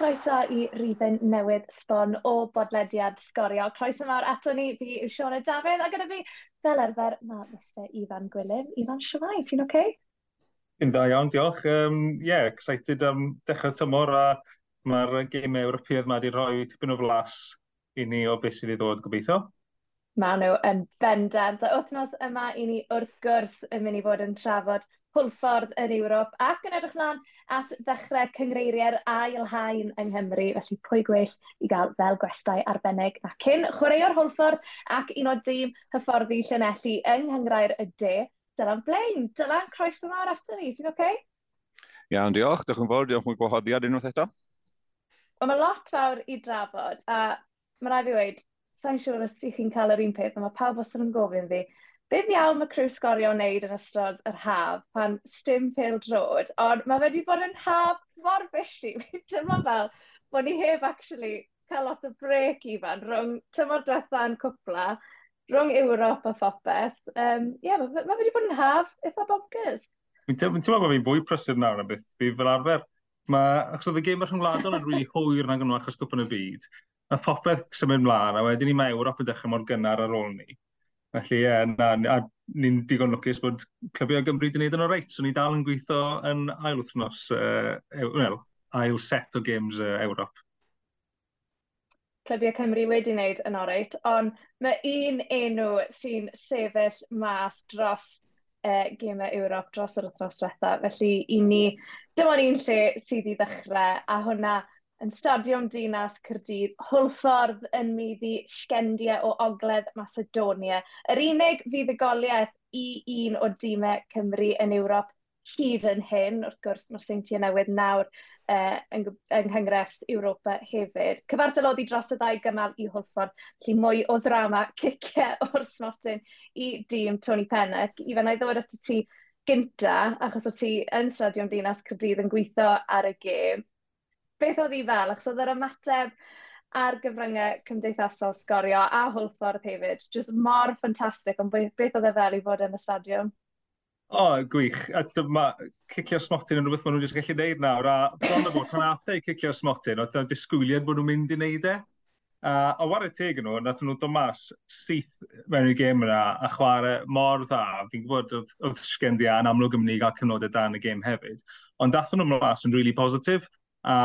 Croeso i ribyn newydd sbon o bodlediad sgorio. Croeso mawr ato ni, fi yw Siona Dafydd, a gyda fi fel arfer mae Mr Ifan Gwilym. Ifan Siomai, ti'n oce? Okay? Yn da iawn, diolch. Um, yeah, excited am um, dechrau tymor a mae'r gemau Ewropeaidd mae wedi rhoi tipyn o flas i ni o beth sydd i ddod gobeithio. Mae nhw yn bendant. A wythnos yma i ni wrth gwrs yn mynd i fod yn trafod hwlffordd yn Ewrop ac yn edrych mlaen at ddechrau cyngreiriau'r ail hain yng Nghymru, felly pwy gwell i gael fel gwestai arbennig na cyn chwaraeo'r hwlffordd ac un o dîm hyfforddi Llanelli yng Nghyngrair y De, Dylan Blaen. Dylan, croeso mawr ato ni, ti'n oce? Okay? Iawn, diolch, diolch yn fawr, diolch yn gwahoddiad unwaith eto. Mae lot fawr i drafod, a mae rai fi wedi, sa'n siŵr os ych chi'n cael yr un peth, ond mae pawb os yn gofyn fi, beth iawn mae crew sgorio wneud yn ystod yr haf pan stym pêl drod, ond mae wedi bod yn haf mor fysi. Fi'n teimlo fel bod ni heb actually cael lot o brec i fan rhwng tymor diwetha'n cwpla, rhwng Ewrop a phopeth. Um, yeah, mae ma, wedi bod yn haf eitha bonkers. Fi'n teimlo bod fi'n fwy prysur nawr na beth fi fel arfer. Mae, achos oedd y gêm rhyngwladol yn rili really hwyr na gynnu achos gwybod y byd, a phopeth symud mlaen, a wedyn ni mae Ewrop yn dechrau mor gynnar ar ôl ni. Felly, ie, na, a ni'n digon lwcus bod clybiau Gymru wedi gwneud yn o'r reit. So, ni dal yn gweithio yn ail wythnos, uh, well, ail set o games uh, Ewrop. Clybiau Cymru wedi wneud yn oreit, ond mae un enw sy'n sefyll mas dros uh, gemau Ewrop dros yr wythnos diwetha. Felly, i ni, dim ond un lle sydd i ddechrau, a hwnna yn Stadiwm Dinas Cyrdydd, hwlffordd yn middi sgendiau o ogledd Macedonia. Yr unig fuddugoliaeth i un o dîmau Cymru yn Ewrop hyd yn hyn, wrth gwrs mae'r seintiau newydd nawr uh, yng, yng Nghyngres Ewropa hefyd. Cyfartaloddi dros y ddau gymal i Hwlffordd, lle mwy o ddrama ciciau o'r smotyn i dîm Tony Pennock. Ifan, i ddod at y ti gynta, achos o ti yn Stadiwm Dinas Cyrdydd yn gweithio ar y gêm beth oedd hi fel, achos oedd yr ymateb ar gyfryngau cymdeithasol sgorio a hwlffordd hefyd, jyst mor ffantastig, ond beth, oedd e fel i fod yn y stadiwm? O, oh, gwych. A dyma, cicio smotyn yn rhywbeth maen nhw'n gallu gwneud nawr. A bron o fod, pan athau e cicio smotyn, oedd yna disgwyliad bod nhw'n mynd i wneud e. A, a war y teg yn nhw, nath nhw dod mas syth mewn i'r gêm yna a chwarae mor dda. Fi'n gwybod oedd oedd Sgendia yn amlwg ymwneud i gael cyfnodau da yn y gêm hefyd. Ond dath nhw mas yn really positif. A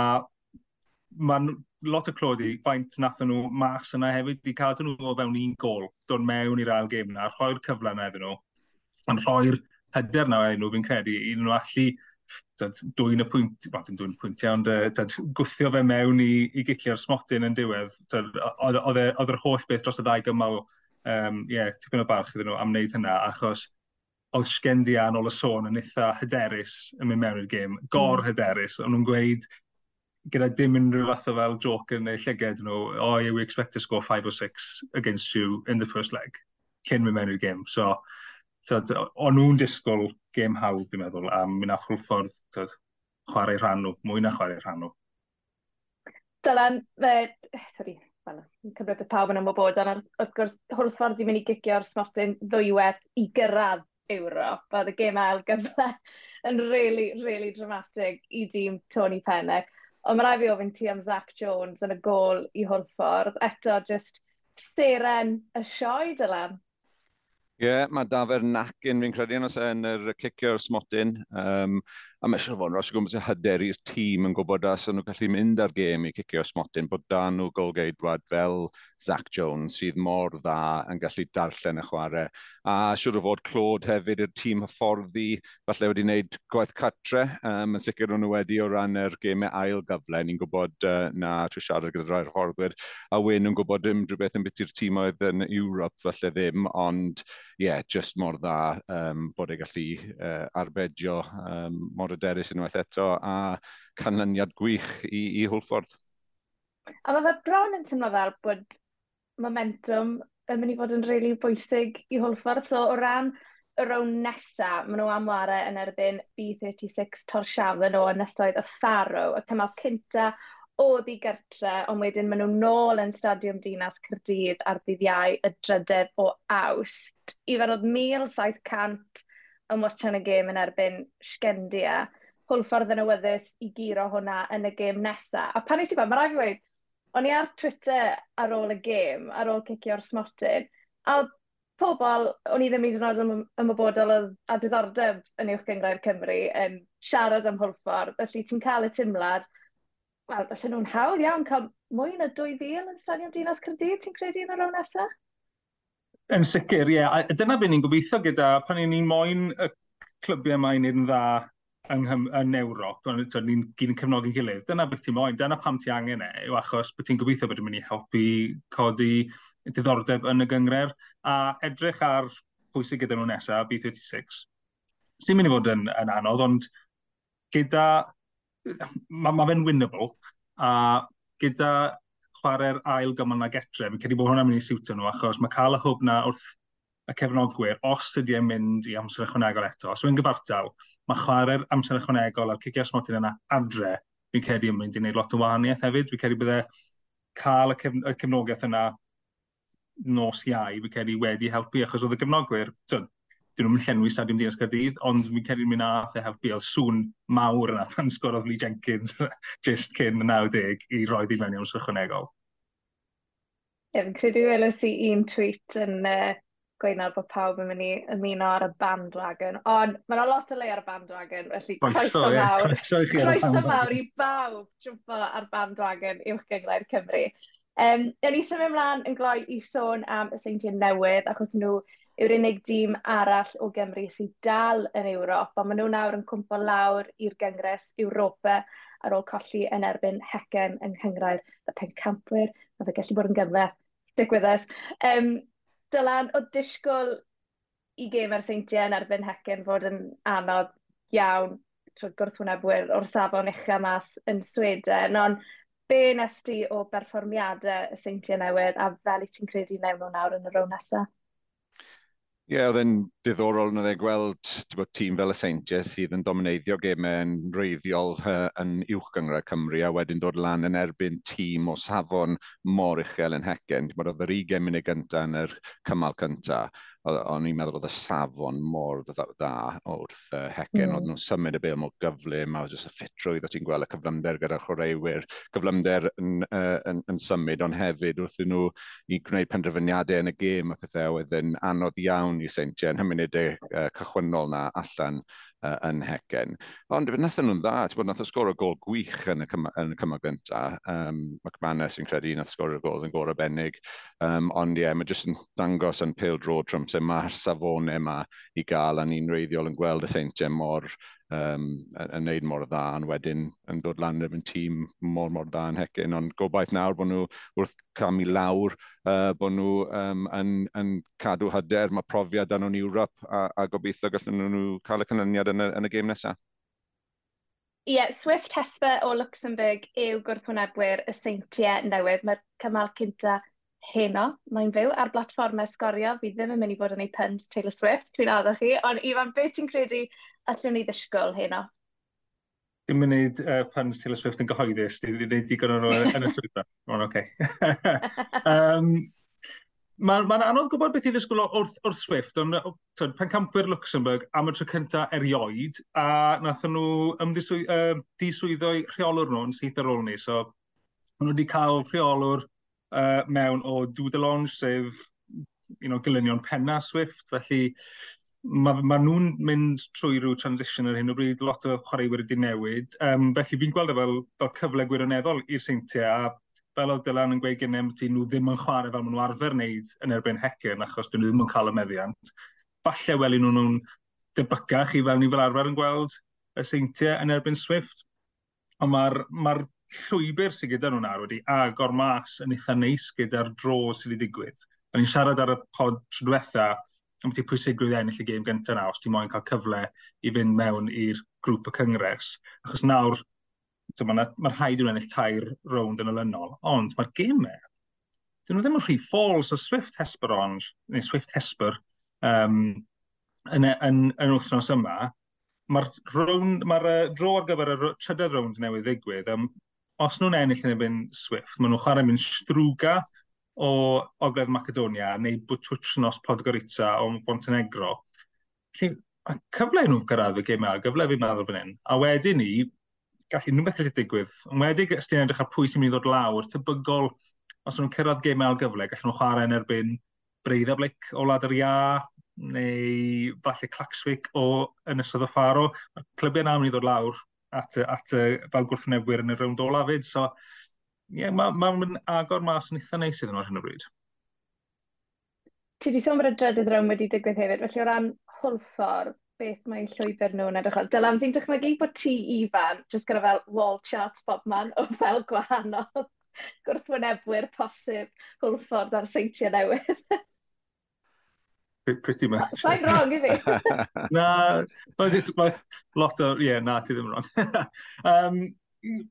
mae'n lot o cloddi, faint nath nhw mas yna hefyd, di cadw nhw o fewn un gol, dod mewn i'r ail gêm yna, rhoi'r cyfle yna iddyn nhw, ond rhoi'r hyder yna iddyn nhw, fi'n credu, i nhw allu dwy'n y pwynt, wel, dim dwi'n pwyntiau, ond uh, gwthio fe mewn i, i gicio'r smotyn yn diwedd. E, oedd yr holl beth dros y ddau gymal, um, yeah, tipyn o barch iddyn nhw am wneud hynna, achos oedd sgendia yn ôl y sôn yn eitha hyderus yn mynd mewn i'r gêm, gor mm. hyderus, ond nhw'n gweud gyda dim unrhyw fath o fel joc yn eu llyged nhw, oh yeah, we expect to score five or six against you in the first leg, cyn mynd mewn i'r game. So, so o'n nhw'n disgwyl gêm hawdd, dwi'n meddwl, a mi nath Hwlffordd chwarae rhan nhw, mwy na chwarae rhan nhw. Dylan, fe, sori, well, cymryd y pawb yn ymwybodol, wrth gwrs, Hwlffordd i mynd i gicio'r smortyn ddwywedd i gyrraedd Ewrop, Oedd y gêm ail gyfle yn really, really dramatic i dîm Tony Pennec. Ond mae rai fi ofyn ti am Zach Jones yn y gol i Hwlffordd. Eto, just seren y sioe, Dylan. Ie, yeah, mae Dafer nac yn fi'n credu yn yr cicio'r smotyn. Um, A mae eisiau fod yn rhaid gwmpas y hyder i'r tîm yn gwybod a sy'n nhw'n gallu mynd ar gêm i cicio smotyn, bod da nhw golgeidwad fel Zach Jones sydd mor dda yn gallu darllen y chwarae. A siwr o fod Clod hefyd i'r tîm hyfforddi, falle wedi wneud gwaith catre, um, yn sicr nhw wedi o ran yr gemau ail gyfle. Ni'n gwybod uh, na trwy siarad gyda rhai'r hyfforddwyr. a wyn yn gwybod dim drwy beth yn bit i'r tîm oedd yn Europe falle ddim, ond ie, yeah, just mor dda um, bod e gallu uh, arbedio um, mor bryderus unwaith eto, a canlyniad gwych i, i Hwlffordd. A mae fe bron yn teimlo fel bod momentum yn mynd i fod yn rili really bwysig i Hwlffordd. So o ran y rown nesa, maen nhw am warau yn erbyn B36 Torsiafon o nesoedd y Faro, y cymal cynta o ddigartre, ond wedyn maen nhw nôl yn Stadiwm Dinas Cyrdydd ar ddyddiau y drydedd o awst. I fan oedd 1,700 yn watchan y gêm yn erbyn Sgendia, hwl ffordd yn awyddus i giro hwnna yn y gêm nesaf. A pan eisiau fa, mae rhaid i weid, o'n i ar Twitter ar ôl y gêm, ar ôl cicio'r smotyn, a pobl, o'n i ddim yn dynod ymwybodol a diddordeb yn uwch gyngrair Cymru yn siarad am hwlffordd, felly ti'n cael y tymlad, wel, felly nhw'n hawl iawn cael mwy na 2,000 yn stadion Dinas Cyrdydd, ti'n credu yn yr o'n nesaf? Yn sicr, ie. Yeah. Dyna beth ni'n gobeithio gyda pan ni'n moyn y clybiau mae ni'n dda yng, yn Ewrop, ni'n gyd yn cefnogi gilydd, dyna beth ti'n moyn, dyna pam ti angen e, yw achos beth ti'n gobeithio bod yn mynd i helpu codi diddordeb yn y gyngred, a edrych ar pwy sydd gyda nhw nesaf, B36. Sy'n mynd i fod yn, yn anodd, ond gyda... Mae ma fe'n winnable, a gyda chwarae'r ail gymal na getre, fi'n credu bod hwnna'n mynd i siwtio nhw, achos mae cael y hwb na wrth y cefnogwyr, os ydy e'n mynd i amser ychwanegol eto, os yw'n gyfartal, mae chwarae'r amser ychwanegol a'r cicio smotyn yna adre, fi'n credu yn mynd i wneud lot o wahaniaeth hefyd. Fi'n credu byddai cael y, cef y cefnogaeth yna nos iau, fi'n credu wedi helpu, achos oedd y gefnogwyr, tyd, dyn nhw'n llenwi Stadiwm Dinas Gaerdydd, ond mi'n ceri mynd ath e helpu oedd sŵn mawr yna pan sgorodd Lee Jenkins just cyn y 90 i roed i mewn i amser ychwanegol. Ie, fi'n credu welws i un tweet yn uh, gweud bod pawb yn mynd i ymuno ar y bandwagon. Ond mae'n yna lot o le ar y bandwagon, felly croeso mawr. Croeso, mawr i bawb jwmpo ar bandwagon i'w gynglau'r Cymru. Um, ewn ni symud ymlaen yn gloi i sôn am y seintiau newydd, achos nhw yw'r unig dîm arall o Gymru sydd dal yn Ewrop, ond maen nhw nawr yn cwmpo lawr i'r gyngres Ewropa ar ôl colli yn erbyn hecen yng Nghyngrair y pencampwyr. Mae fe gallu bod yn gyfle, Stick with us. Um, Dylan, o disgwyl i gêm ar seintiau yn erbyn hecen fod yn anodd iawn trwy gwrthwynebwyr o'r safon uchaf mas yn Sweden, ond be nes ti o berfformiadau y seintiau newydd a fel i ti'n credu newn nhw nawr yn y rown nesaf? Ie, yeah, oedd e'n diddorol yn ei gweld bod tîm fel y Seintiau sydd yn domineiddio gemau yn reiddiol uh, yn uwch gyngra Cymru a wedyn dod lan yn erbyn tîm o safon mor uchel yn hecen. Oedd yr 20 munud gyntaf yn yr cymal cyntaf o'n i'n meddwl oedd y safon mor dda, wrth uh, hecen, mm. oedd nhw'n symud y bel mor gyflym, a jyst y ffitrwydd o ti'n gweld y cyflymder gyda'r chwaraewyr, cyflymder yn, uh, yn, yn, symud, ond hefyd wrth nhw i gwneud penderfyniadau yn y gêm a pethau oedd yn anodd iawn i seintiau yn hymunedau uh, cychwynnol na allan uh, yn hecen. Ond wnaethon nhw'n dda, ti'n bod nath o sgor o gol gwych yn y, cyma, yn y cymryd gynta. Um, McManus sy'n credu nath sgor o gol yn gor o bennig. Um, ond ie, yeah, mae jyst yn dangos yn pêl dro trwm, sef mae'r safonau yma i gael a ni'n reiddiol yn gweld y seintiau mor um, yn neud mor dda yn wedyn yn dod lan efo'n tîm mor mor dda yn hecyn, ond gobaith nawr bod nhw wrth camu lawr, uh, bod nhw um, yn, yn cadw hyder, mae profiad dan nhw'n Ewrop a, a gobeithio gallen nhw cael y canlyniad yn y, yn y gêm nesaf. Ie, yeah, Swift Hesper o Luxembourg yw gwrthwynebwyr y seintiau newydd. Mae'r cymal cynta heno mae'n fyw ar blatfformau sgorio. Fi ddim yn mynd i fod yn ei pynt Taylor Swift, dwi'n addo chi. Ond Ifan, beth ti'n credu allwn ni ddisgwyl heno? Dwi'n mynd i wneud uh, puns Taylor Swift yn gyhoeddus. Dwi'n mynd i wneud digon o'n yn y swyddfa. Ond oce. um, Mae'n ma anodd gwybod beth i ddysgwyl wrth, wrth Swift, ond tyd, pan campwyr Luxembourg am y tro cynta erioed, a nath nhw ymddiswyddo uh, rheolwr nhw yn syth ar ôl ni, so nhw wedi cael rheolwr uh, mewn o Doodalonge, sef you know, gylunion penna Swift, felly mae ma nhw'n mynd trwy rhyw transition ar hyn o bryd, lot o chwaraewyr wedi newid. Um, felly fi'n gweld e fel, fel cyfle gwirioneddol i'r seintiau, a fel oedd Dylan yn gweud gynnem, dyn nhw ddim yn chwarae fel maen nhw arfer wneud yn erbyn hecyn, achos dyn nhw ddim yn cael y meddiant. Falle welyn nhw'n debycach i fel ni fel arfer yn gweld y seintiau yn erbyn Swift, ond mae'r ma, llwybr sydd gyda nhw nawr wedi agor mas yn eitha neis gyda'r dro sydd wedi digwydd. Da ni'n siarad ar y pod tro diwetha am ti pwysigrwydd ennill y gêm gyntaf na os ti moyn cael cyfle i fynd mewn i'r grŵp y cyngres. Achos nawr, mae'r ma rhaid i'w ennill tair rownd yn olynol, ond mae'r gêmau, dyn nhw ddim yn rhy ffôl, o Swift Hesper Orange, neu Swift Hesper, um, yn, e, yn, yn wythnos yma, mae'r ma, uh, dro ar gyfer y trydydd rownd newydd ddigwydd, um, os nhw'n ennill yn ebyn Swift, maen nhw'n chwarae mynd strwga o Ogledd Macedonia neu Bwtwchnos Podgorica o Montenegro. Felly, cyfle nhw'n gyrraedd y gymau, gyfle fi'n meddwl fan hyn. A wedyn ni, gallu nhw'n beth gallu digwydd. Yn wedig, os ti'n edrych ar pwy sy'n mynd i ddod lawr, tebygol, os nhw'n cyrraedd gemau gyfle, gallen nhw chwarae yn erbyn breidd Blic o Wlad yr Ia, neu falle Claxwick o Ynysodd y Faro. Clybiau na'n mynd i ddod lawr at, at, at fel gwrthwnebwyr yn y rownd ola fyd. So, ie, yeah, mae'n ma, ma agor mas yn eitha neis iddyn nhw ar hyn o bryd. Ti wedi sôn bod y drydydd rawn wedi digwydd hefyd, felly o ran hwlffordd, beth mae llwybr nhw'n edrych ar. Dylan, fi'n dychmygu bod ti ifan, jyst gyda fel wall charts bob man o fel gwahanol gwrthwynebwyr posib hwlffordd ar seintiau newydd. pretty much. Mae'n wrong i fi. na, mae'n just, mae lot o, ie, yeah, na, ti ddim wrong. um,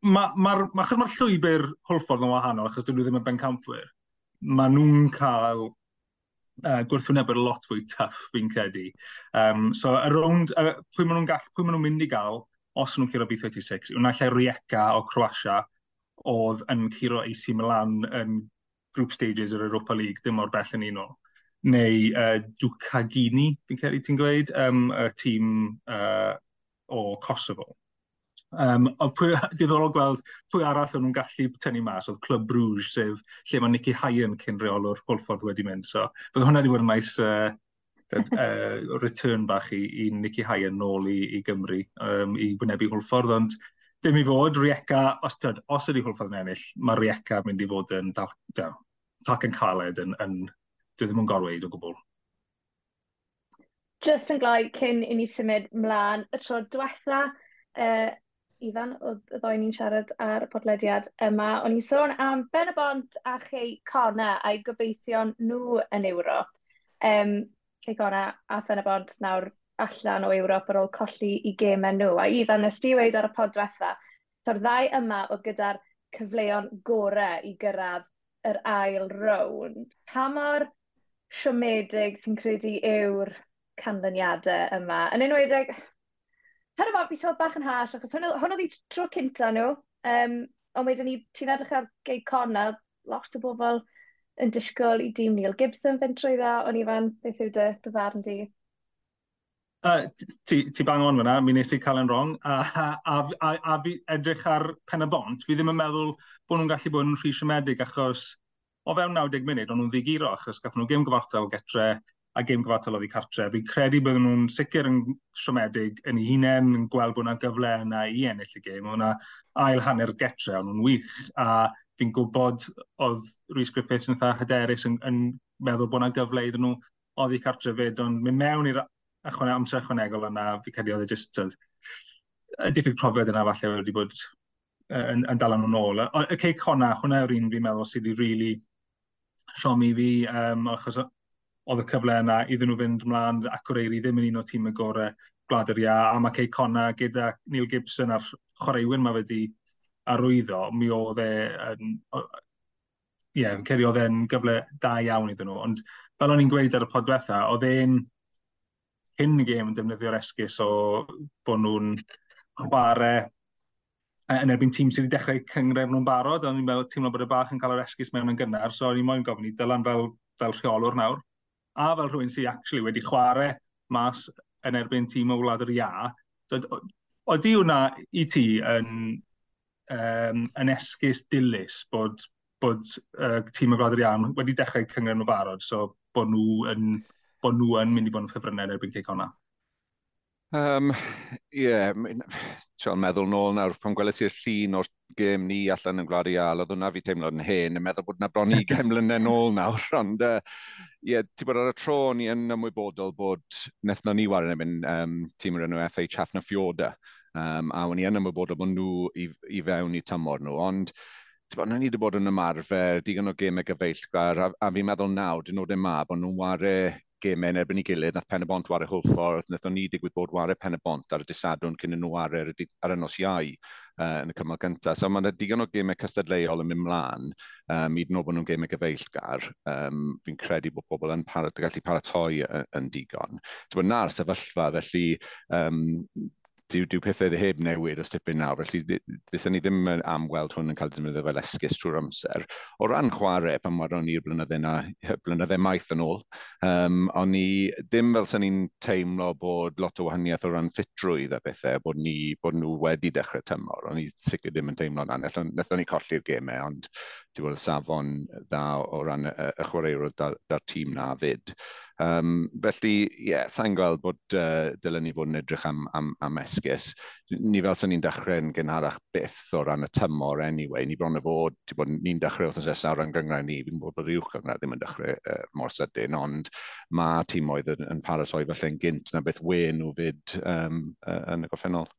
ma, ma, ma, achos llwybr Hwlffordd yn wahanol, achos dyn nhw ddim yn bencampwyr, mae nhw'n cael uh, gwrthwynebyr lot fwy tuff, fi'n credu. Um, so, around, uh, pwy maen nhw'n gall, pwy maen nhw'n mynd i gael, os nhw'n curo B36, yw'n allai Rieca o Croatia, oedd yn curo AC Milan yn group stages yr Europa League, dim o'r bell yn unol neu uh, Dukagini, fi'n credu ti'n gweud, um, y tîm uh, o Kosovo. Um, ond pwy, diddorol gweld pwy arall o'n nhw'n gallu tynnu mas oedd Club Bruges, sef lle mae Nicky Hyen cyn reolwr Hwlffordd wedi mynd. So, bydd hwnna wedi bod yn nice uh, uh, return bach i, i Nicky Hyen nôl i, i Gymru um, i wynebu Hwlffordd, ond dim i fod, Rieca, os, tyd, os ydy Hwlffordd yn ennill, mae Rieca mynd i fod yn dal, dal, dal, dal caled yn, yn dwi ddim yn gorweud o gwbl. Just yn gloi cyn i ni symud mlaen y tro diwetha, uh, Ifan, oedd y ddoi ni'n siarad ar y podlediad yma. O'n i'n sôn am Ben y Bont a Chei Cona a'i gobeithion nhw yn Ewrop. Um, Chei Cona a Ben y Bont nawr allan o Ewrop ar ôl colli i gemau nhw. A Ifan, nes di weid ar y podwetha, so'r ddau yma oedd gyda'r cyfleon gorau i gyrraedd yr ail rownd. Pa mor siomedig ti'n credu yw'r canlyniadau yma. Yn enwedig, hyn yma fi sôn bach yn hash, achos hwn oedd ei tro cynta nhw, um, ond wedyn ni, ti'n edrych ar gei corna, lot o bobl yn disgwyl i dîm Neil Gibson fynd trwy dda, ond Ifan, beth yw dy dyfarn di? Uh, ti, ti bang on fyna, mi nes i cael yn wrong, a, a, a, a, fi edrych ar pen y bont, fi ddim yn meddwl bod nhw'n gallu bod yn rhy siomedig achos o fewn 90 munud, ond nhw'n ddigiro, achos gath nhw gym gyfartal getre a gym gyfartal oedd i cartre. Fi'n credu bydden nhw'n sicr yn siomedig yn eu hunain, yn gweld bod yna gyfle yna i ennill y gêm. yna ail hanner getre, ond nhw'n wych. A fi'n gwybod oedd Rhys Griffiths yn eitha hyderus yn, yn meddwl bod yna gyfle iddyn nhw oedd i cartre fyd, ond mynd mewn i'r ychwane, amser ychwanegol yna, fi credu oedd e jyst y diffyg profiad yna falle wedi bod yn, yn dal nhw'n ôl. Y ceic honna, hwnna yw'r un fi'n meddwl sydd wedi rili really siom i fi, um, achos oedd y cyfle yna iddyn nhw fynd ymlaen ac o'r eiri ddim yn un o tîm y gorau gwlad yr ia, a mae Cey Conna gyda Neil Gibson a'r chwaraewyr mae wedi arwyddo, mi oedd e yn... Ie, yeah, ceri oedd e'n gyfle da iawn iddyn nhw, ond fel o'n i'n gweud ar y podwetha, oedd e'n hyn y gêm yn defnyddio'r esgus o bod nhw'n chwarae yn erbyn tîm sydd wedi dechrau cyngred nhw'n barod, ond ni'n meddwl teimlo bod y bach yn cael yr esgus mewn yn gynnar, so ni'n moyn gofyn i Dylan fel, fel rheolwr nawr, a fel rhywun sydd actually wedi chwarae mas yn erbyn tîm o wlad yr ia, oeddi hwnna i ti yn, um, yn esgus dilys bod, bod uh, tîm o wlad yr ia wedi dechrau cyngred nhw'n barod, so bod nhw yn, bod nhw yn mynd i fod yn ffefrynnau yn erbyn ceic hwnna? Um, Ie, yeah, ti'n meddwl nôl nawr, pan gweles i'r llun o'r gêm ni allan yn Gwlad Ial, oedd hwnna fi teimlo'n hen, yn meddwl bod na bron 20 mlynedd nôl nawr, ond ie, uh, yeah, ti'n bod ar y tro ni yn ymwybodol bod nethno ni wario yn um, tîm yr enw FA Chaffna Fioda, um, a wni yn ymwybodol bod nhw i, i fewn i tymor nhw, ond bod, na ni wedi bod yn ymarfer, digon o gymau gyfeillgar, a, a fi'n meddwl nawr, dyn nhw'n ma, bod nhw'n ware gemau yn erbyn i gilydd, nath Pen y Bont wario hwlffordd, nath o'n ni digwydd bod wario Pen y Bont ar y disadwn cyn y nhw wario ar, ar y nos iau uh, yn y cymal gyntaf. So mae'n digon o gemau cystadleuol yn mynd mlaen, um, i ddyn oed bod nhw'n gemau gyfeillgar. Um, Fi'n credu bod pobl yn para, gallu paratoi yn, yn digon. So, na'r sefyllfa, felly um, dyw, dyw pethau heb newid os tipyn nawr, felly bysyn ni ddim am weld hwn yn cael defnyddio fel esgus trwy'r amser. O ran chwarae, pan waron ni'r blynydde na, blynydde maith yn ôl, um, o'n ni ddim fel sy'n ni'n teimlo bod lot o wahaniaeth o ran ffitrwydd a bethau, bod, ni, bod nhw wedi dechrau tymor. O'n i sicr ddim yn teimlo na, Nethon ni colli'r gemau, ond ti'n gweld safon dda o ran y, y chwaraewr da'r tîm na fyd. Um, felly, ie, yeah, sa'n gweld bod uh, dylen ni fod yn edrych am, am, am esgus. Ni fel sy'n ni'n dechrau'n gynharach byth o ran y tymor anyway. Ni bron y fod, ti bod ni'n dechrau wrth nesaf o ran gyngrau ni, fi'n bod bod rhywch gyngrau ddim yn dechrau uh, mor sydyn, ond mae tîm oedd yn, yn paratoi falle'n gynt na beth wen nhw fyd um, uh, yn y goffennol.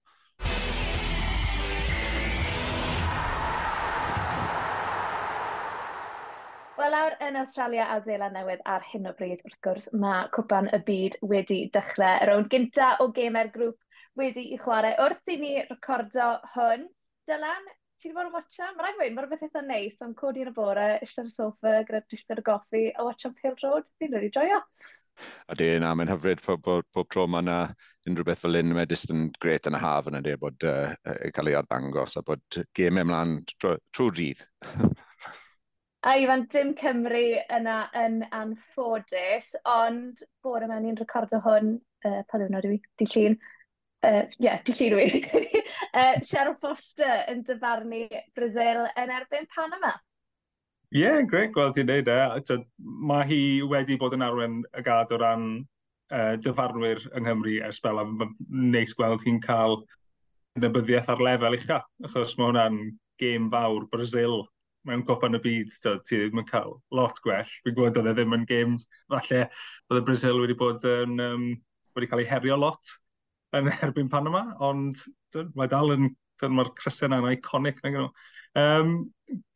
Wel, awr yn Australia a Zeeland Newydd ar hyn o bryd, wrth gwrs, mae Cwpan y Byd wedi dechrau. Y rownd gynta o gamer grŵp wedi i chwarae. Wrth i ni recordo hwn, Dylan, ti wedi bod yn watcha? Mae'n rhaid fwy'n, mae'n rhywbeth eitha neis, ond codi yn y bore, eistedd y sofa, gyda distedd y goffi, a watcha'n Pale Road, fi'n rhaid i joio. A di, na, mae'n hyfryd pob, pob, pob tro mae yna unrhyw beth fel un, mae jyst yn gret yn y haf yn y de bod uh, cael ei arddangos a bod gemau ymlaen trwy'r dydd. A Ifan, dim Cymru yna yn anffodus, ond bore yma ni'n recordo hwn, uh, pa ddiwrnod i fi, di llun, Ie, uh, yeah, di llun yw i, uh, Cheryl Foster yn dyfarnu Brazil yn erbyn Panama. Ie, yeah, greit gweld ti'n neud e. Mae hi wedi bod yn arwen y gad o ran uh, dyfarnwyr yng Nghymru ers bel, a neis gweld hi'n cael nabyddiaeth ar lefel uchaf, achos mae hwnna'n gêm fawr Brazil mewn copan y byd, ti ddim yn cael lot gwell. Fi'n gwybod oedd e ddim yn gêm, falle, bod y Brazil wedi bod yn, um, wedi cael ei herio lot yn erbyn Panama, ond mae dal yn, dyn mae'r crysau yna'n iconic na gynnu. Um,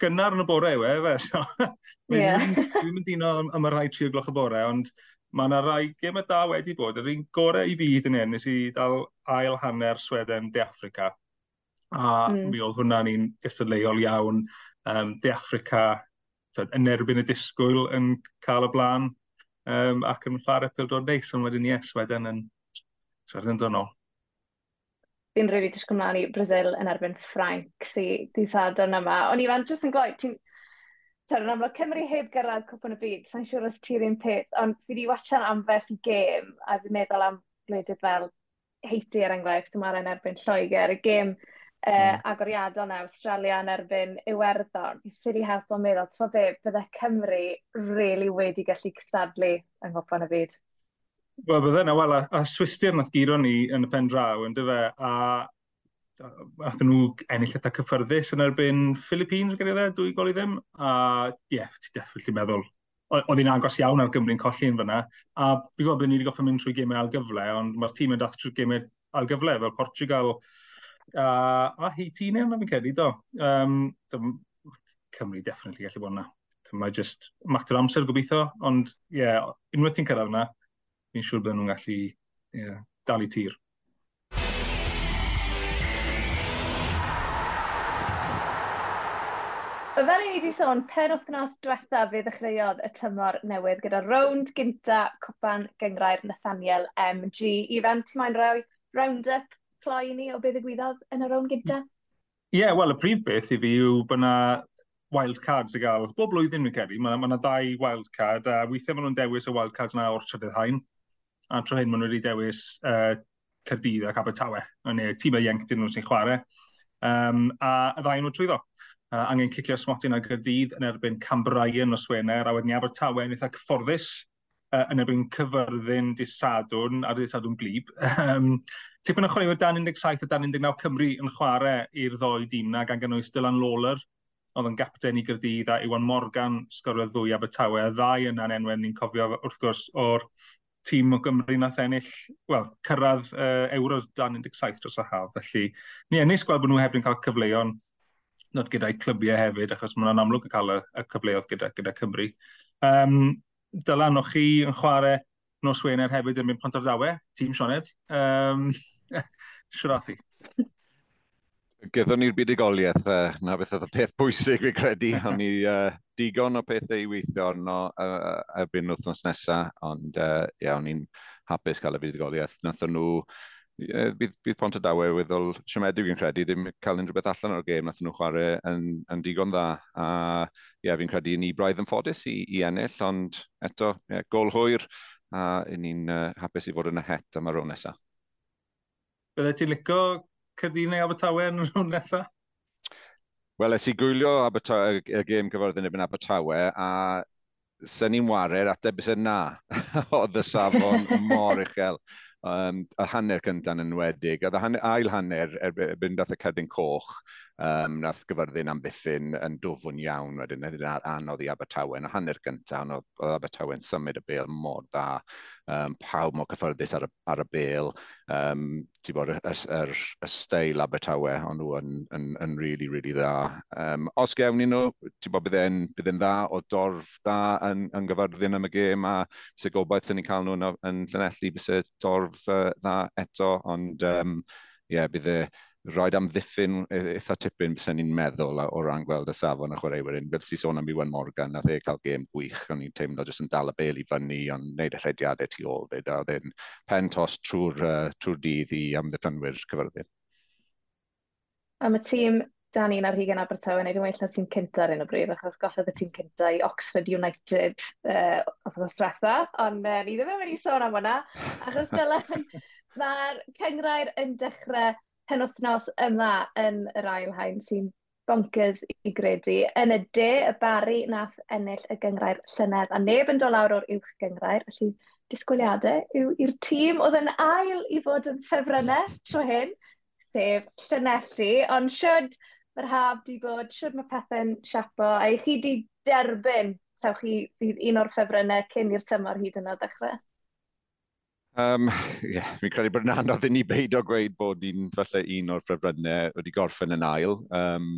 gynnar yn y bore yw e, fe, so. yeah. Dwi'n mynd un am y rhai tri o gloch y bore, ond mae yna rai gym y da wedi bod. Yr un gorau i fyd yn hyn, nes i dal ail hanner Sweden de Africa. A mm. mi oedd hwnna'n un gystadleuol iawn um, De Africa yn erbyn y disgwyl yn cael y blaen um, ac yn chwarae pildod neis, ond wedyn yes, wedyn yn, wedyn yn ôl. Fi'n rili really disgwyl mlaen i Brazil yn erbyn Ffrainc sy'n di sadwn yma. O'n i fan jyst yn gloi, ti'n... Ta'r yn amlwg, Cymru heb gyrraedd cwpwn y byd, sa'n siŵr os ti'r un peth, ond fi wedi wasian ambell i gêm, a fi'n meddwl am gwledydd fel Heiti er enghraifft, yma'r yn erbyn Lloegr, y gêm uh, mm. agoriadol na Australia yn erbyn Iwerddon. Ffyd ffili help o'n meddwl, ti'n be, bydde Cymru really wedi gallu cystadlu yng Nghopon y byd. Wel, bydde na, wel, a, a Swistir nath giro ni yn y pen draw, yn dyfe, a athyn nhw ennill eitha cyffyrddus yn erbyn Philippines, gyda dde, dwy gol i ddim, a ie, yeah, ti'n definitely meddwl, oedd hi'n agos iawn ar Gymru'n colli yn fyna, a fi gwybod bod ni wedi goffa mynd trwy gemau algyfle, ond mae'r tîm yn dath trwy gemau algyfle, fel Portugal, a, a heiti ni yna fi'n credu, do. Um, dym, Cymru definitely gallu bod yna. Mae just mater amser gobeithio, ond ie, yeah, unwaith ti'n cyrraedd yna, fi'n siŵr bod nhw'n gallu yeah, dal i tir. fel i ni wedi sôn, pen wythnos diwetha fe ddechreuodd y tymor newydd gyda rownd gynta Cwpan Gyngrair Nathaniel MG. Ifan, ti'n moyn rhoi round-up cloi ni o beth ddigwyddodd yn y rown gyda? Ie, yeah, wel, y prif beth i fi yw bod yna wild cards i gael. Bob blwyddyn fi'n credu, mae yna ddau wild card, a weithiau maen nhw'n dewis y wild cards yna o'r trydydd hain. A tro hyn maen nhw wedi dewis uh, Cerdydd ac Abertawe, neu tîmau ieuenctyn nhw sy'n chwarae. Um, a y ddau nhw trwyddo. Uh, angen cicio smotyn ar Gerdydd yn erbyn Cam o Swener, a wedyn Abertawe yn eitha cyfforddus uh, yn erbyn cyfyrddin disadwn Sadwrn ar dy Glib. Um, Tipyn o chwaraewyr dan 17 a dan 19 Cymru yn chwarae i'r ddoi dîm na gan gynnwys Dylan Lawler, oedd yn gapten i Gyrdydd a Iwan Morgan sgoriodd ddwy Abertawe. Y ddau yna'n enwen ni'n cofio wrth gwrs o'r tîm o Gymru nath ennill, wel, cyrraedd uh, Euros dan 17 dros y haf. Felly, ni ennill gweld bod nhw hefyd yn cael cyfleon nod gyda'i clybiau hefyd, achos mae'n amlwg yn cael y, y cyfleoedd gyda, gyda Cymru. Um, Dylan, o'ch chi yn chwarae nos Wener hefyd yn mynd Pontardawe, tîm Sioned. Um, Siwrathu. Gyddwn ni'r budigoliaeth, uh, na beth oedd y peth bwysig fi credu, ond ni uh, digon o pethau i weithio arno uh, erbyn wythnos nesaf, ond uh, iawn, ni'n hapus cael y budigoliaeth. Nath nhw bydd, bydd pont y dawe weddol siomedig fi'n credu, ddim cael unrhyw beth allan o'r gêm nath nhw chwarae yn, yn digon dda. A ie, fi'n credu ni braidd yn ffodus i, i ennill, ond eto, yeah, gol hwyr, a ni'n uh, hapus i fod yn y het am y ôl nesaf. Byddai ti'n licio neu Abertawe yn y hwn nesaf? Wel, es i gwylio Abertawe, y gêm cyforddi yn Abertawe, a sy'n ni'n warer ateb bys na. Oedd y safon mor uchel um, y hanner cynta'n enwedig, a hanner, ail hanner er-, er-, erbyn dath y Cerdyn Coch, um, nath gyfyrddin am ddiffyn yn dwfwn iawn wedyn, edrych ar anodd i Abertawe. Yn y hanner gyntaf, anodd oedd Abertawen symud y bel mor dda, um, pawb mor cyffyrddus ar, y, ar y bel, um, ti bod y, y, y steil Abertawe, ond nhw yn, yn, yn, really, really dda. Um, os gewn ni nhw, ti bod bydde'n bydde dda, o dorf dda yn, yn gyfyrddin am y gêm, a sy'n gobaith sy'n ni cael nhw yn, yn Llanelli, bys y dorf corff uh, dda eto, ond um, yeah, bydd e roed amddiffyn eitha tipyn bys ni'n meddwl o ran gweld y safon y chwaraewyr un. Fel si sôn am Iwan Morgan, nath e cael gêm gwych, o'n i'n teimlo jyst yn dal y bel i fyny, ond wneud y rhediadau tu ôl fyd, a oedd e'n pen tos trwy'r uh, trw dydd i amddiffynwyr cyfyrddin. Am y tîm dan ni'n ar hugen Abertawe neu dwi'n na'r tîm cynta ar un o bryd, achos gollodd y tîm cynta i Oxford United uh, o'r stretha, ond uh, ni ddim yn mynd i sôn am hwnna, achos dylen, mae'r cyngrair yn dechrau penwthnos yma yn yr ail hain sy'n bonkers i gredu. Yn y de, y bari nath ennill y gyngrair llynedd, a neb yn dod lawr o'r uwch gyngrair, felly disgwyliadau yw i'r tîm oedd yn ail i fod yn ffefrynnau tro hyn, sef llynelli, ond siwr yr haf di bod, siwr mae pethau'n siapo, a i chi di derbyn, sawch chi fydd un o'r ffefrynnau cyn i'r tymor hyd yna ddechrau? Um, yeah, fi'n credu bod yn anodd i ni beidio gweud bod ni'n falle un o'r ffefrynnau wedi gorffen yn ail. Um,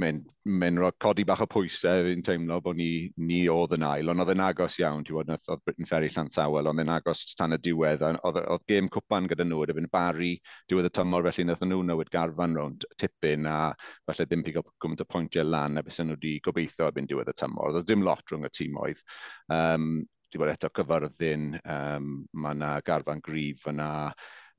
mae'n mae'n codi bach o pwysau fi'n teimlo bod ni, ni oedd yn ail, ond oedd yn agos iawn, ti'n bod, oedd Britain Ferry Llansawel, ond yn agos tan y diwedd, oedd, oedd gêm cwpan gyda nhw, oedd yn bari diwedd y tymor, felly nath nhw newid garfan rownd tipyn, a falle ddim pigo gwmynt o pwyntiau lan, a bys nhw wedi gobeithio erbyn diwedd y tymor. Oedd dim lot rhwng y tîmoedd. Um, di bod eto cyfyrddin, um, mae yna garfan grif yna,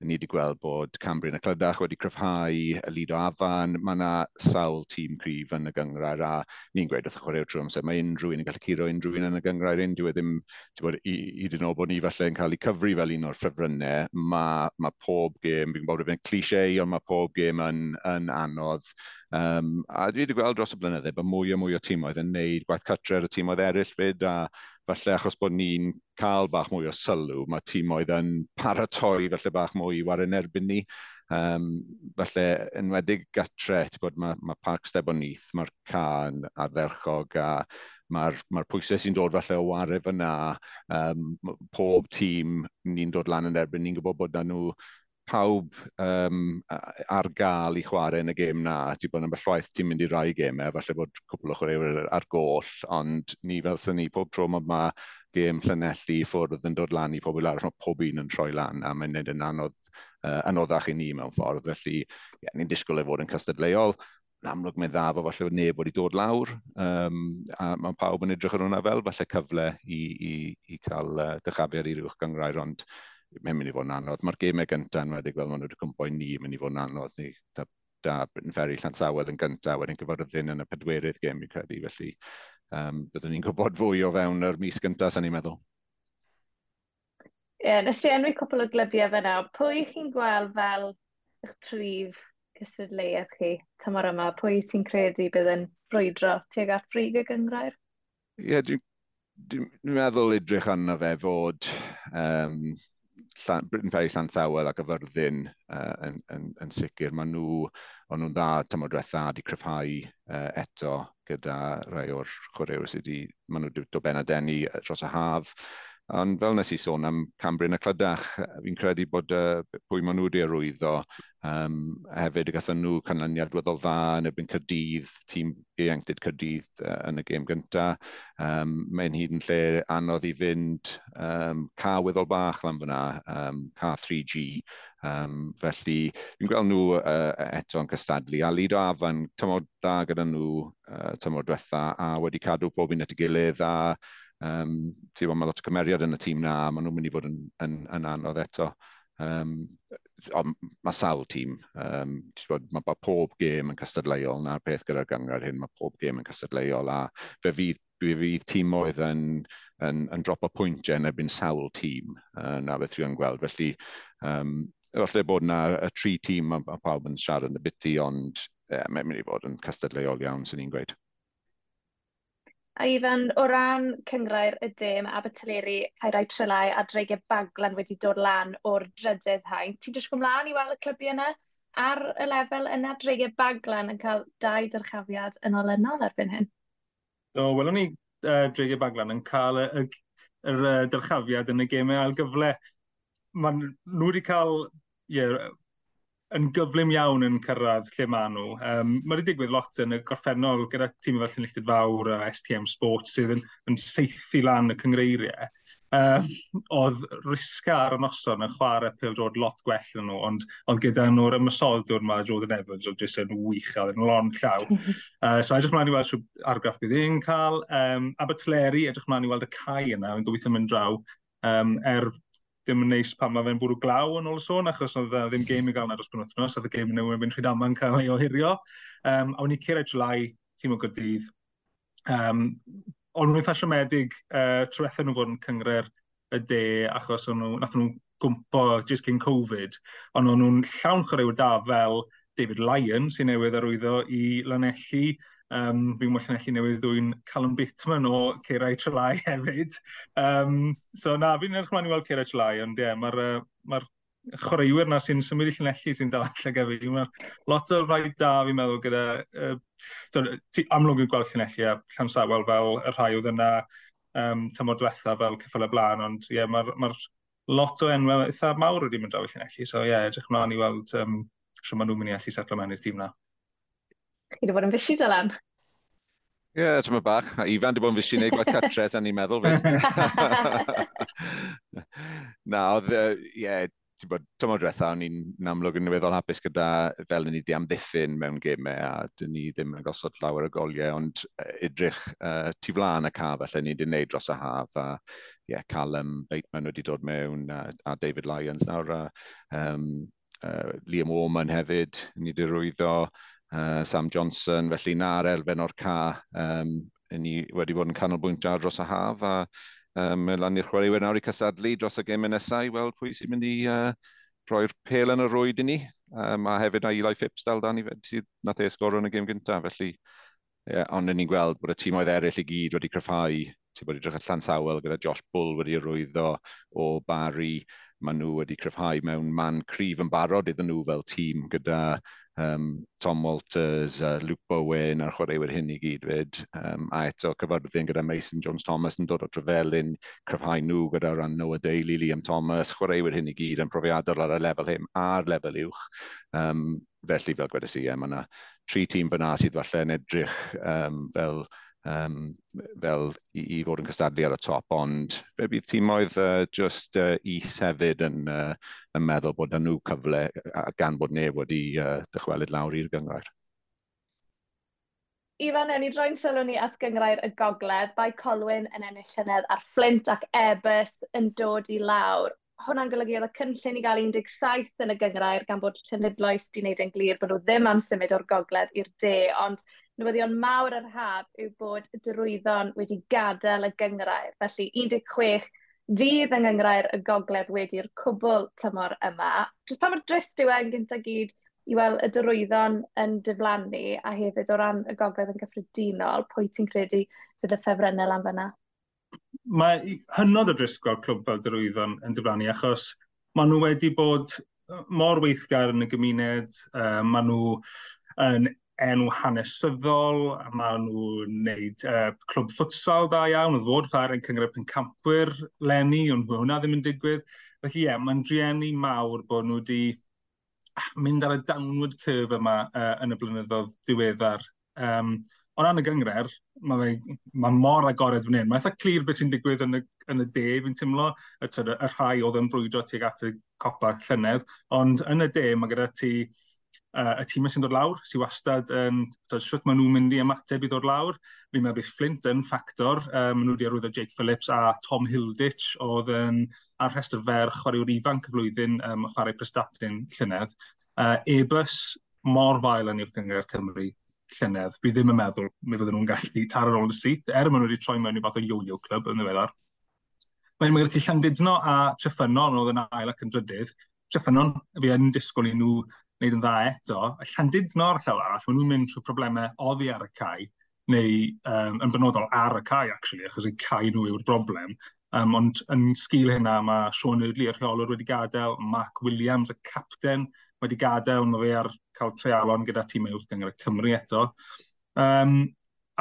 ni wedi gweld bod Cambri'n y Clydach wedi cryfhau y lido afan. Mae yna sawl tîm cryf yn y gyngrair a ni'n gweud wrth chwarae'r trwy amser mae unrhyw un yn gallu curo unrhyw un yn y gyngrair un. Dwi ddim, ti'n bod, i yn oed bod ni falle yn cael ei cyfru fel un o'r ffefrynnau, mae ma pob gêm, fi'n gwybod bod e'n cliché, ond mae pob gêm yn, yn anodd Um, a dwi wedi gweld dros y blynydde bod mwy a mwy o tîmoedd yn neud gwaith catre ar y tîmoedd eraill fyd, a falle achos bod ni'n cael bach mwy o sylw, mae tîmoedd yn paratoi falle bach mwy i waren erbyn ni. Um, falle enwedig gatre, bod mae, mae Parc Stebonith, mae'r can a'r dderchog a mae'r mae pwysau sy'n dod falle o ware fyna, um, pob tîm ni'n dod lan yn erbyn, ni'n gwybod bod nhw pawb um, ar gael i chwarae yn y gêm na. Di bod yn bellwaith ti'n mynd i rai gemau, falle bod cwbl o chwaraewyr ar goll, ond ni fel sy'n ni, pob tro mae ma gêm llanelli i ffwrdd yn dod lan i pobl arall, mae pob un yn troi lan, a mae'n gwneud yn anodd, uh, anoddach i ni mewn ffordd. Felly, ie, ni'n disgwyl ei fod yn cystadleuol, yn amlwg mae'n dda fo falle neb wedi dod lawr, um, a mae pawb yn edrych ar hwnna fel falle cyfle i, i, i cael uh, dychafiad i rywch gyngrair, ond mae'n mynd i fod yn anodd. Mae'r gemau gyntaf yn wedi gweld maen nhw wedi cwmpo i ni, mynd i fod yn anodd. Ni, da, da Britain Ferry Llansawedd yn gyntaf, wedyn cyforddydd yn y pedwerydd gem i credu. Felly, um, byddwn ni'n gwybod fwy o fewn yr mis gyntaf, sa'n ni'n meddwl. Ie, yeah, nes i enwi cwpl o glybiau fe nawr. Pwy chi'n gweld fel eich prif gysadleuaeth chi tymor yma? Pwy ti'n credu bydd yn brwydro tuag at brig y gyngrair? Ie, yeah, dwi'n dwi, dwi meddwl edrych arno fe fod um, Britain Ferry Llanthawel ac Yfyrddin uh, yn, yn, yn, sicr. Maen nhw, o'n nhw'n dda tymor diwetha wedi cryfhau uh, eto gyda rai o'r chwaraewyr sydd wedi, maen nhw wedi dobenna denu dros y haf. Ond fel nes i sôn am Cambryn y Clydach, fi'n credu bod uh, pwy maen nhw wedi arwyddo um, hefyd y gathen nhw canlyniad weddol dda yn erbyn Cydydd, tîm ieuenctid Cydydd uh, yn y gêm gyntaf. Um, Mae'n hyd yn lle anodd i fynd um, ca weddol bach lan fyna, um, ca 3G. Um, felly, fi'n gweld nhw uh, eto yn cystadlu. A Lido Afan, tymod da gyda nhw uh, tymod diwetha, a wedi cadw pob un at y gilydd a Um, ti'n bod, mae lot o cymeriad yn y tîm na, maen nhw'n mynd i fod yn, yn, yn anodd eto. Um, ond mae sawl tîm, um, bod, mae, ma pob gêm yn cystadleuol, na'r peth gyda'r gyngor hyn, mae pob gêm yn cystadleuol, a fe fydd dwi fydd tîm oedd yn, yn, yn drop o pwyntiau yn erbyn sawl tîm uh, na beth rwy'n gweld. Felly, um, efallai bod na y tri tîm a, a pawb yn siarad yn y biti, ond yeah, mae'n mynd i fod yn cystadleuol iawn, sy'n ni'n gweud. A Ifan, o ran cyngrair y dim Aberteileri, Caerau Trylau a Dreigiau Baglan wedi dod lan o'r drydydd hain, ti'n dysgu ymlaen i weld y clybiau yna ar y lefel yna Dreigiau Baglan yn cael dau dyrchafiad yn olynol erbyn hyn? Do, welwn ni uh, Dreigiau Baglan yn cael y, y, y, y dyrchafiad yn y gemau ail gyfle. Mae nhw wedi cael yeah, yn gyflym iawn yn cyrraedd lle maen nhw. Um, Mae wedi digwydd lot yn y gorffennol gyda tîm fel Llynilltid Fawr a STM Sports sydd yn, yn seithi lan y cyngreiriau. Um, oedd risga ar y noson yn chwarae pêl dod lot gwell yn nhw, ond oedd gyda nhw'r ymysoldwr yma, Jordan Evans, oedd jyst yn wych, oedd yn lon llaw. uh, so edrych mlaen i weld sy'n argraff bydd un cael. Um, Abertleri, edrych mlaen i weld y cae yna, yn gobeithio mynd draw um, er ddim yn neis pan mae fe'n bwrw glaw yn ôl sôn, achos oedd ddim game i gael na dros pan wythnos, oedd y game yn newid yn Rhydaman cael ei ohirio. Um, a wni cyrraedd July, tîm o gydydd. Um, ond rwy'n ffasiomedig uh, trwethau nhw fod yn cyngre'r y de, achos nhw, nath nhw gwmpo just cyn Covid, ond o'n nhw'n llawn chwaraewyr da fel David Lyon, sy'n newydd arwyddo i lanelli Um, fi'n mwyn allu newydd ddwy'n Callum Bittman o Ceirau Trelai hefyd. Um, so na, fi'n edrych mlaen i weld Ceirau Trelai, ond ie, yeah, mae'r uh, ma chwaraewyr na sy'n symud i llanelli sy'n dal allan gyda fi. Mae lot o rhai da fi'n meddwl gyda... Uh, ti amlwg yn gweld llanelli a Llansawel fel y rhai oedd yna um, tymor diwetha fel cyffel y blaen, ond ie, yeah, mae'r ma lot o enwau eitha mawr wedi mynd draw i llanelli, so ie, yeah, edrych mlaen i weld um, sy'n maen nhw'n mynd i allu setlo mewn i'r tîm na. Chi wedi bod yn fysi, Dylan? Ie, yeah, tyma bach. A Ifan wedi bod yn fysi wneud gwaith catre, sa'n ni'n meddwl fyd. Na, oedd, ie, yeah, bod, tyma diwetha, o'n i'n amlwg yn weddol hapus gyda fel ni di amddiffyn mewn gemau a dyn ni ddim yn gosod lawer o goliau, ond edrych uh, tu flaen y caf allan ni wedi'n neud dros y haf a ie, yeah, Callum Bateman wedi dod mewn a, a David Lyons nawr a um, uh, Liam Orman hefyd, ni wedi rwyddo uh, Sam Johnson, felly na'r elfen o'r ca um, ni wedi bod yn canolbwyntio dros y haf a um, lan i'r chwaraewyr nawr i cysadlu dros y gemau nesau i weld pwy sy'n mynd i uh, roi'r pel yn y rwyd i ni. Um, a hefyd a Eli Phipps dal dan i sydd nath ei sgoro yn y gêm gyntaf felly yeah, ond ni'n gweld bod y tîm oedd eraill i gyd wedi cryfhau ti'n bod i drach allan sawel gyda Josh Bull wedi rwyddo o Barry maen nhw wedi cryfhau mewn man cryf yn barod iddyn nhw fel tîm gyda um, Tom Walters, uh, Luke Bowen a'r chwaraewyr hyn i gyd fyd. Um, a eto cyfyrddin gyda Mason Jones Thomas yn dod o trefelyn, cryfhau nhw gyda ran Noah Daly, Liam Thomas, chwaraewyr hyn i gyd yn profiadol ar y lefel hyn a'r lefel uwch. Um, felly fel gwedais i, yeah, mae yna tri tîm fyna sydd falle yn edrych um, fel um, fel i, i fod yn cystadlu ar y top, ond fe bydd tîmoedd uh, just uh, i sefyd yn, uh, yn meddwl bod nhw cyfle gan bod neb wedi uh, dychwelyd lawr i'r gyngrair. Ifan, ewn ni droi'n sylw ni at gyngrair y gogledd, bai Colwyn yn ennill llynedd a'r Flint ac Ebus yn dod i lawr hwnna'n golygu oedd y cynllun i gael 17 yn y gyngrair gan bod Llynydloes wedi wneud yn glir bod nhw ddim am symud o'r gogledd i'r de, ond newyddion mawr yr haf yw bod drwyddon wedi gadael y gyngrair. Felly 16 fydd yng Nghyngrair y gogledd wedi'r cwbl tymor yma. Jyst pa mor drist yw e'n gyntaf gyd i weld y drwyddon yn diflannu a hefyd o ran y gogledd yn gyffredinol, pwy ti'n credu fydd y ffefrynnau am fyna? mae hynod o drist gweld clwb fel Drwyddon yn diflannu, achos maen nhw wedi bod mor weithgar yn y gymuned, uh, maen nhw yn enw hanesyddol, maen nhw'n gwneud uh, clwb ffutsal da iawn, oedd fod chwarae yn cyngor campwyr lenni, ond hwnna ddim yn digwydd. Felly ie, yeah, mae'n driennu mawr bod nhw wedi ah, mynd ar y downward curve yma uh, yn y blynyddoedd diweddar. Um, o ran y gyngred, mae fe, ma mor agored fan hyn. Mae eitha clir beth sy'n digwydd yn y, yn y de, fi'n teimlo, y, y, y rhai oedd yn brwydro tuag at y copa llynedd, ond yn y de mae gyda ti uh, y tîmau sy'n dod lawr, sy'n wastad um, tyd, siwt maen nhw'n mynd i ymateb i ddod lawr. Fi'n meddwl bydd Flint yn ffactor, um, maen nhw wedi arwyddo Jake Phillips a Tom Hilditch oedd yn ar rhestr fer chwaraewr ifanc y flwyddyn um, chwarae prestatyn llynedd. Uh, Ebus mor fael yn i'r Cyngor Cymru llynedd, fi ddim yn meddwl mi fydden nhw'n gallu taro ôl y syth, er maen nhw wedi troi mewn i fath o yo-yo club yn ddiweddar. Mae'n mynd i Llandudno a Tryffynon oedd yn ail ac yn drydydd. Tryffynon, fi yn disgwyl i nhw wneud yn dda eto. A Llandudno ar llaw arall, maen nhw'n mynd trwy problemau oddi ar y cae, neu um, yn benodol ar y cae, actually, achos eu cae nhw yw'r broblem. Um, ond yn sgil hynna, mae Sean Eardley, y rheolwr wedi gadael, Mark Williams, y capten, wedi gadael, mae fe ar cael treialon gyda tîm uwch gyngor y Cymru eto. Um,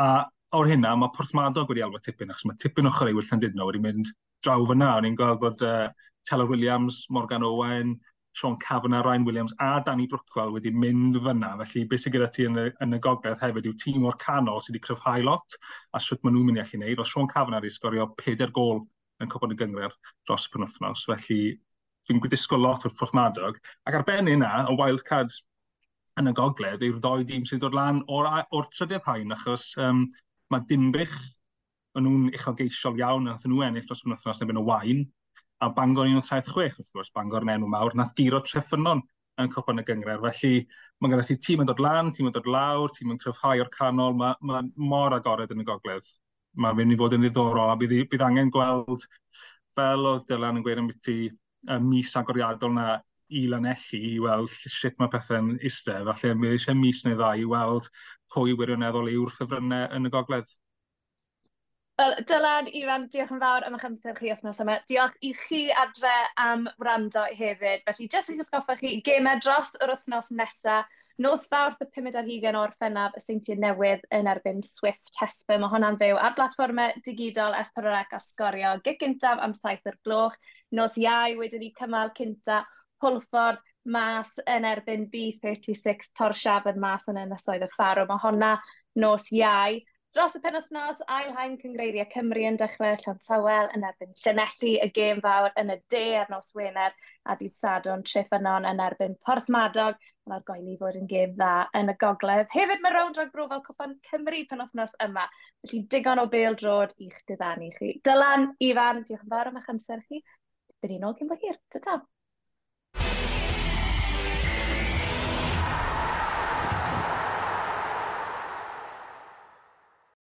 a o'r hynna, mae Porthmadog wedi alwa tipyn, achos mae tipyn o chwaraewyr Llandudno wedi mynd draw fyna. O'n i'n gweld bod uh, Taylor Williams, Morgan Owen, Sean Cavanagh, Ryan Williams a Danny Brookwell wedi mynd fyna. Felly, beth sy'n gyda ti yn y, yn y gogledd hefyd yw tîm o'r canol sydd wedi cryfhau lot a sut maen nhw'n mynd i allu wneud. O Sean Cavanagh wedi sgorio 4 gol yn cwpan y gyngor dros y penwthnos. Felly, fi'n disgwyl lot o'r Porthmadog. Ac ar ben yna, y wildcards yn y gogledd yw'r ddoi dîm sy'n dod lan o'r, or trydydd hain, achos um, mae Dimbych, yn nhw'n uchelgeisiol iawn, a nhw ennill dros yn wythnos neu yn y wain, a Bangor 1976, wrth gwrs, Bangor yn enw mawr, nath giro treffynon yn cwpan y gyngred. Felly, mae gennych ti tîm yn dod lan, tîm yn dod lawr, tîm yn cryfhau o'r canol, mae, mae mor agored yn y gogledd. Mae'n mynd i fod yn ddiddorol, a bydd, bydd angen gweld, fel oedd Dylan yn gweud yn beth y mis agoriadol na i lanelli i weld sut mae pethau'n eistedd. Felly mae eisiau mis neu ddau i weld pwy wirioneddol yw'r ffefrynnau yn y gogledd. Wel, Dylan, Iwan, diolch yn fawr am eich amser chi wythnos yma. Diolch i chi adre am wrando hefyd. Felly, jyst i'ch atgoffa chi gemau dros yr wythnos nesaf Nos fawrth y 5 ar hugen o'r ffennaf y seintiau newydd yn erbyn Swift Hesper. Mae hwnna'n fyw ar blatfformau digidol S4C a sgorio gig gyntaf am saith o'r gloch. Nos iau wedyn ni cymal cynta Pwlffordd mas yn erbyn B36 torsiaf yn mas yn ynysoedd y Ffarw. Mae hwnna nos iau. Dros y penwthnos, ail haen cyngreiriau Cymru yn dechrau Llantawel yn erbyn Llanelli, y gêm fawr yn y de ar nos Wener, a bydd Sadwn Treffanon yn erbyn Porth Madog, yn argoeli fod yn gêm dda yn y gogledd. Hefyd mae rown drag brofal Cwpan Cymru penwthnos yma, felly digon o bêl drod i'ch diddanu chi. Dylan, Ifan, diolch yn fawr am eich amser chi. Byddwn ni'n ôl cyn bo hir. Ta-ta!